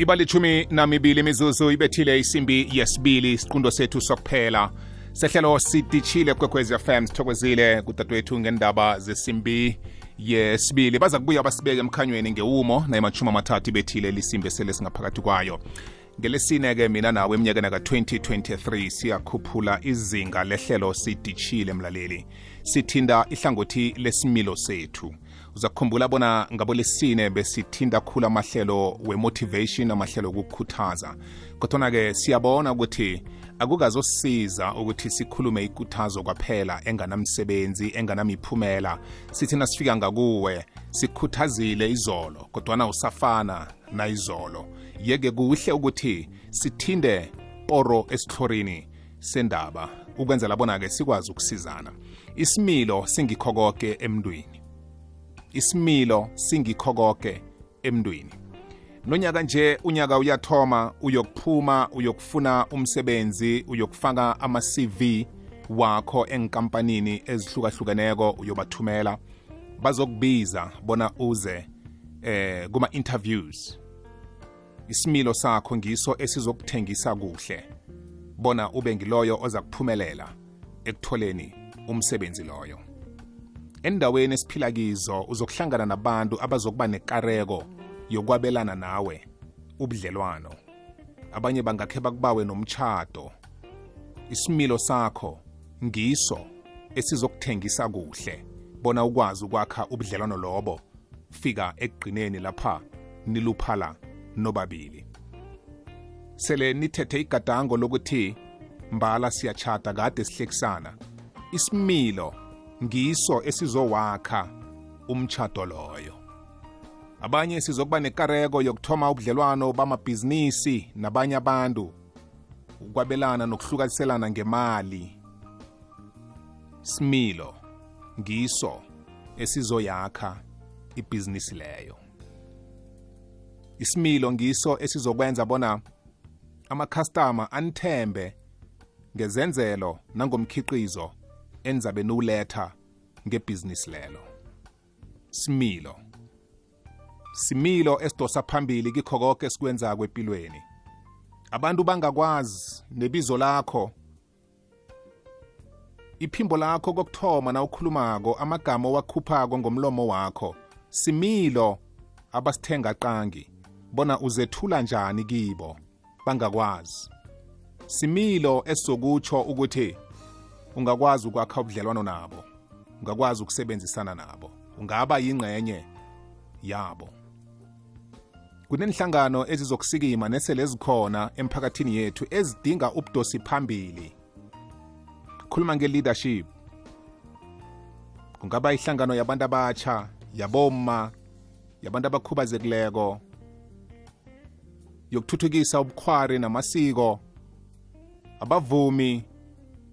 ibalithumi namibili imizuzu ibethile isimbi yesibili isiqundo sethu sokuphela sehlelo sidishile kwekwezi fm sithokozile kudadewethu ngendaba zesimbi yesibili baza kubuya basibeke emkhanyweni ngewumo nayemashumi amathathu ibethile lisimbi esele singaphakathi kwayo ngelesine-ke mina nawe eminyakeni ka-2023 siyakhuphula izinga lehlelo sidishile mlaleli sithinda ihlangothi lesimilo sethu uzakukhumbula bona ngabolesine besithinda khulu amahlelo we-motivation amahlelo okukhuthaza kodwana-ke siyabona ukuthi akukazosiza ukuthi sikhulume ikuthazo kwaphela enganamsebenzi enganamiphumela sithi nasifika ngakuwe sikhuthazile izolo kodwana usafana nayizolo yeke kuhle ukuthi sithinde poro esihlorini sendaba ukwenzela bona-ke sikwazi ukusizana isimilo singikho koke emntwini isimilo singikho koke emntwini nonyaka nje unyaka uyathoma uyokuphuma uyokufuna umsebenzi uyokufaka ama-cv wakho enkampanini ezihlukahlukeneko uyobathumela bazokubiza bona uze eh kuma interviews isimilo sakho ngiso esizokuthengisa kuhle bona ube ngiloyo oza kuphumelela ekutholeni umsebenzi loyo endaweni esiphila kizo uzokuhlangana nabantu abazokuba nekareko yokwabelana nawe ubudlelwano abanye bangakhe bakubawe nomtshado isimilo sakho ngiso esizokuthengisa kuhle bona ukwazi ukwakha ubudlelwano lobo fika ekugcineni lapha niluphala nobabili sele nithethe igadango lokuthi mbala siyachata kade sihlekisana isimilo ngiso esizowakha umtshado loyo abanye sizokuba nekareko yokuthoma ubudlelwano bamabhizinisi nabanye abantu ukwabelana nokuhlukaselana ngemali similo ngiso esizoyakha ibhizinisi leyo isimilo ngiso esizokwenza bona amakhastama anithembe ngezenzelo nangomkhiqizo enzabe niwuletha ngebhizinisi lelo similo similo esidosa phambili kikho konke esikwenzako empilweni abantu bangakwazi nebizo lakho iphimbo lakho kokuthoma na ukhulumako amagama owakhuphako ngomlomo wakho similo abasithenga qangi bona uzethula njani kibo bangakwazi similo esizokutsho ukuthi ungakwazi ukwakha ubudlelwano nabo ungakwazi ukusebenzisana nabo ungaba yingxenye yabo kunenhlangano ezizokusikima nesele zikhona emphakathini yethu ezidinga ubudosi phambili khuluma nge-leadership kungaba ihlangano yabantu abatsha yaboma yabantu abakhubazekileko yokuthuthukisa ubukhwari namasiko abavumi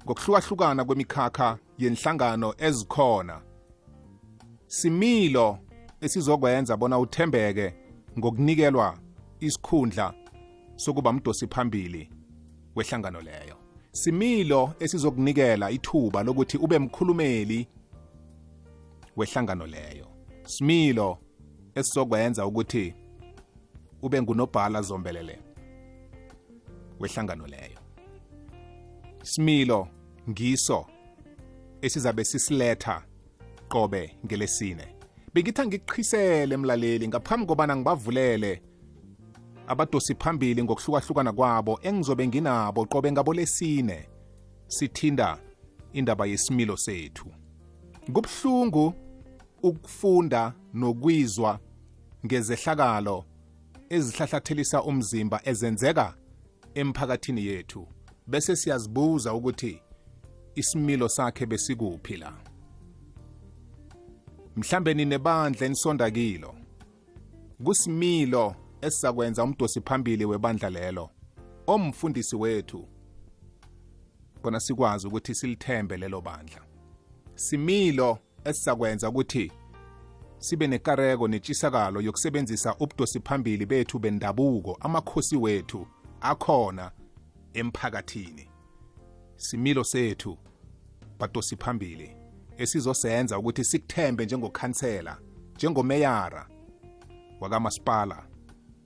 ngokuhlukahlukana kwemikhakha yenhlangano ezikhona similo esizokwenza bona uthembeke ngokunikelwa isikhundla sokuba mdosi phambili wehlangano leyo similo esizokunikela ithuba lokuthi ube mkhulumeli wehlangano leyo smilo esizokwenza ukuthi ube ngunobhala zombelele wehlangano leyo smilo ngiso esizabe sisiletha qobe ngelesine bengitha ngikuqhisele mlaleli ngaphambi kobana ngibavulele abadosi phambili ngokuhlukahlukana kwabo engizobe nginabo qobe ngabolesine sithinda indaba yesimilo sethu kubuhlungu ukufunda nokwizwa ngezehlakalo ezihlahlathelisa umzimba ezenzeka emphakathini yethu bese siyazibuza ukuthi isimilo sakhe besikuphi la mhlambe ninebandla enisonda kilo kusimilo esizakwenza umdosi phambili webandla lelo omfundisi wethu khona sikwazi ukuthi silithembe lelo bandla similo esizakwenza ukuthi sibe nekareko netshisakalo yokusebenzisa ubudosi phambili bethu bendabuko amakhosi wethu akhona emphakathini similo sethu batosi phambili esizosenza ukuthi sikuthembe njengokhansela njengomeyara wakamasipala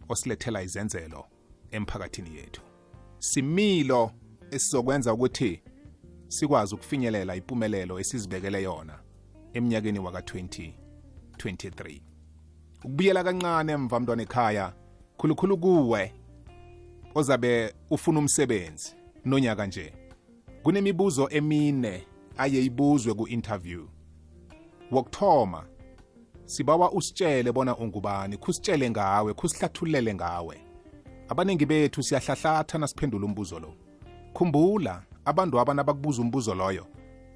osilethela izenzelo emphakathini yethu similo esizokwenza ukuthi sikwazi ukufinyelela impumelelo esizibekele yona eminyakeni waka-2023 ukubuyela kancane emva mntwana ekhaya khulukhulu kuwe ozabe ufuna umsebenzi nonyaka nje kunemibuzo emine aye ibuzwe ku-interview wokuthoma sibawa usitshele bona ungubani khusitshele ngawe khusihlathululele ngawe abaningi bethu siyahlahlatha nasiphendula umbuzo lo khumbula abantu aba nabakubuza umbuzo loyo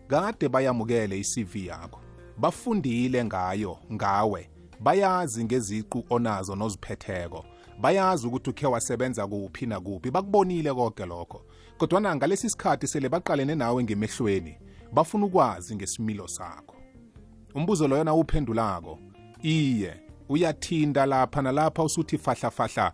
kade bayamukele i-cv yakho bafundile ngayo ngawe bayazi ngeziqu onazo noziphetheko bayazi ukuthi ukhe wasebenza kuphi nakuphi bakubonile konke lokho kodwana ngalesi sikhathi sele baqalene nawe ngemehlweni bafuna ukwazi ngesimilo sakho umbuzo loyo nawuphendulako iye uyathinta lapha nalapha usuthi fahlafahla fahla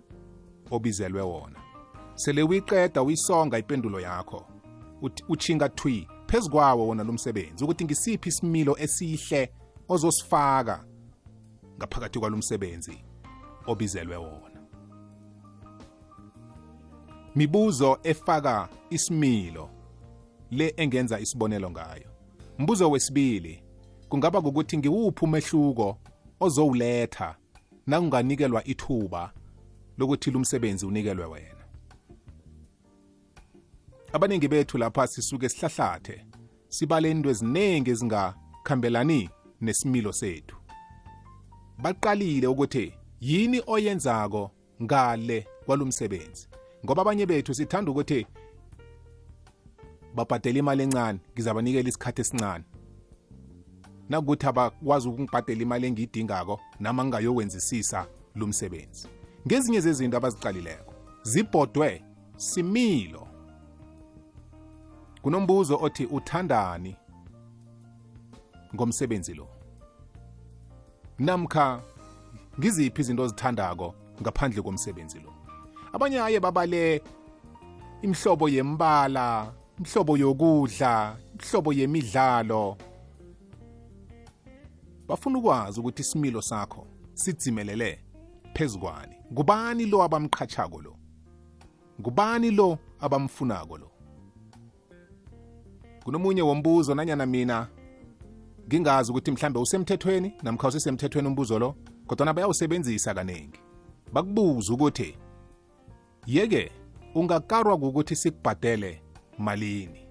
obizelwe wona sele uyiqeda uyisonga ipendulo yakho utshinga thwi phezu kwawo wona lo msebenzi ukuthi ngisiphi isimilo esihle ozosifaka ngaphakathi kwalo msebenzi obizelwe wona mibuzo efaka isimilo le engenza isibonelo ngayo mbuzo wesibili kungaba ukuthi ngiwuphi umehluko ozowuletha nangunganikelwa ithuba lokuthi lumsebenzi unikelwe wena abaningi bethu lapha sisuke sihlahlathe sibale into eziningi ezingakhambelani nesimilo sethu baqalile ukuthi yini oyenzako ngale kwalomsebenzi ngoba abanye bethu sithanda ukuthi babhadele imali encane ngizabanikela isikhathi esincane nakuthi abakwazi ukungibhadela imali engiyidingako nama ngingayowenzisisa lo msebenzi ngezinye zezinto abaziqalileko zibhodwe similo kunombuzo othi uthandani ngomsebenzi lo namkha ngiziphi izinto ozithandako ngaphandle komsebenzi lo abanye aye babale imhlobo yembala imhlobo yokudla imhlobo yemidlalo bafuna ukwazi ukuthi isimilo sakho sidzimelele phezu kwani ngubani lo abamqhatshako lo ngubani lo abamfunako lo kunomunye wombuzo nanyana mina ngingazi ukuthi mhlambe usemthethweni namkha usesemthethweni umbuzo lo kodwana bayawusebenzisa kaningi bakubuza ukuthi yeke ungakarwa kukuthi sikubhadele malini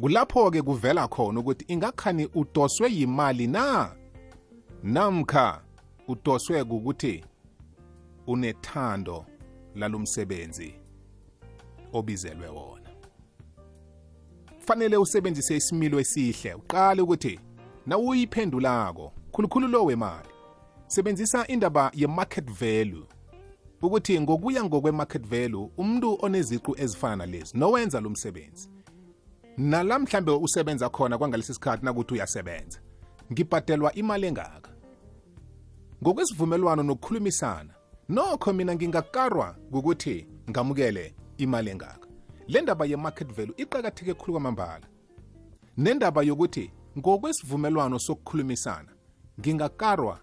kulapho-ke kuvela khona ukuthi ingakhani udoswe yimali na namkha udoswe kukuthi unethando lalomsebenzi obizelwe wona kufanele usebenzise isimilo esihle uqale ukuthi nawuyiphendulako khulukhulu lo wemali sebenzisa indaba ye-market value ukuthi ngokuya ngokwe-market value umuntu oneziqu ezifana nalezi nowenza lo msebenzi nala mhlambe usebenza khona kwangalesi sikhathi nakuthi uyasebenza ngibhadelwa imali engaka ngokwesivumelwano nokukhulumisana nokho mina ngingakarwa kukuthi ngamukele imali engaka le ndaba ye-market value iqakatheke khulu kwamambala nendaba yokuthi ngokwesivumelwano sokukhulumisana ngingakarwa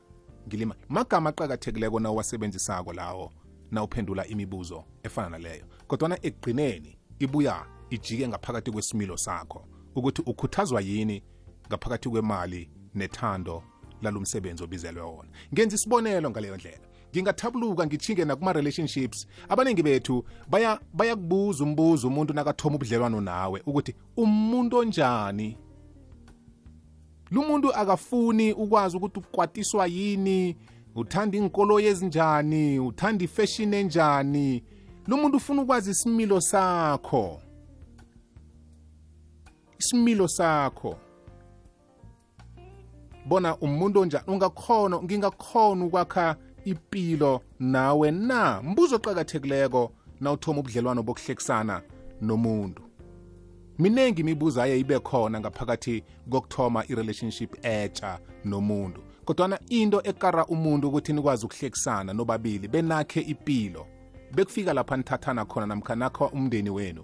ngilima magama aqakathekileko na uwasebenzisako lawo na uphendula imibuzo efana naleyo kodwana ekugcineni ibuya ijike ngaphakathi kwesimilo sakho ukuthi ukhuthazwa yini ngaphakathi kwemali nethando lalomsebenzi obizelwe wona ngenza isibonelo ngaleyo ndlela ngingathabuluka ngithinge nakuma-relationships abaningi bethu bayakubuza baya umbuzo umuntu nakathoma ubudlelwano nawe ukuthi umuntu onjani lumuntu akafuni ukwazi ukuthi ukwatiswa yini uthanda inkoloyi ezinjani uthanda ifashion enjani lumuntu ufuna ukwazi isimilo sakho isimilo sakho bona umuntu onjani ungakhona ngingakhona ukwakha ipilo nawe na mbuzo oqakathekileko nawuthoma ubudlelwano bokuhlekisana nomuntu miningi imibuzo aye ibe khona ngaphakathi kokuthoma i-relationship etsha nomuntu kodwana into ekara umuntu ukuthi nikwazi ukuhlekisana nobabili benakhe ipilo bekufika lapha nithathana khona namkha nakho umndeni wenu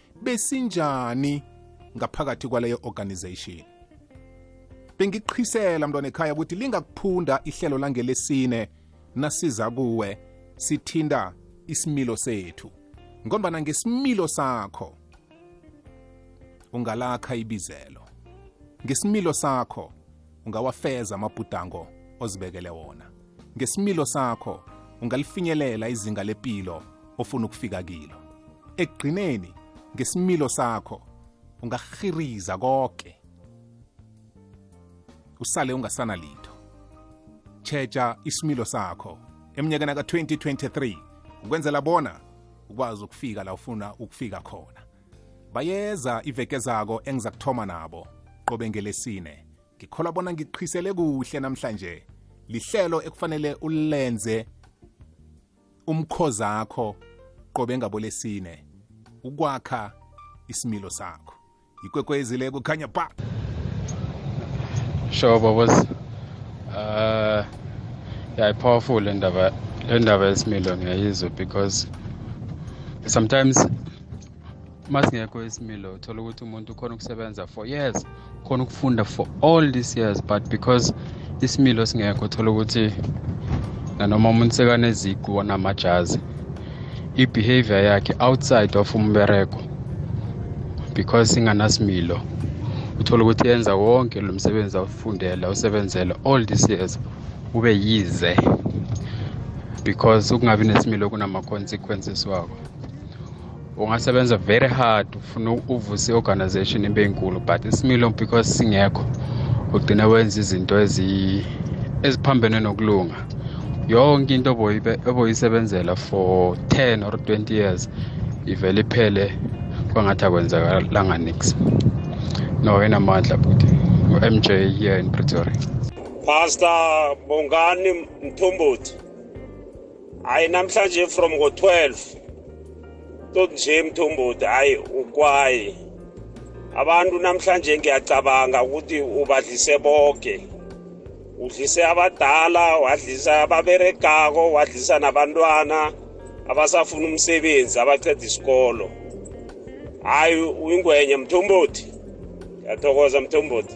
besinjani ngaphakathi kwaleyo organization bengiqhisela mntwana ekhaya ukuthi lingakuphunda ihlelo langelesine nasiza kuwe sithinta isimilo sethu ngombana ngesimilo sakho ungalakha ibizelo ngesimilo sakho ungawafeza amabhudango ozibekele wona ngesimilo sakho ungalifinyelela izinga lepilo ofuna ukufika kilo ekugcineni ngesimilo sakho ungahiriza konke usale ungasana litho tjheja isimilo sakho eminyakeni ka-2023 ukwenzela bona ukwazi ukufika la ufuna ukufika khona bayeza ivekezako engiza kuthoma nabo qobe ngelesine ngikholwa bona ngiqhisele kuhle namhlanje lihlelo ekufanele ulenze umkhozakho qobe ngabolesine ukwakha isimilo sakho ikwekwezile kukhanya ba sure babos uh eh, yeah i powerful le ndaba le ndaba yesimilo ngiyayizwa because sometimes masingekho isimilo uthola ukuthi umuntu ukhona ukusebenza for years khona ukufunda for all these years but because isimilo singekho uthola ukuthi nanoma umuntu sekaneziqu wanamajazi i-behavior yakhe outside of umbereko because inganasimilo uthola ukuthi yenza wonke lo msebenzi awufundela usebenzela all these years ube yize because ukungabi nesimilo kunama-consequences wako ungasebenza very hard ufuna uvuse i-organization ibe nkulu but isimilo because singekho ugcine wenza izinto eziphambene nokulunga yonke into oboyisebenzela for 10 or 20 years ivele iphele kwangathi akwenzakalanga nix no enamandla bhuti u-m j here in pretoria pastor bongani mthombothi hayi namhlanje from ngo-12 tot nje mthombothi hayi ukwaye abantu namhlanje ngiyacabanga ukuthi ubadlise bonke udlise abadala wadlisa ababeregako wadlisa nabantwana abasafuna umsebenzi abaqeda isikolo hayi uyingwenye mthombothi ngiyathokoza mthombothi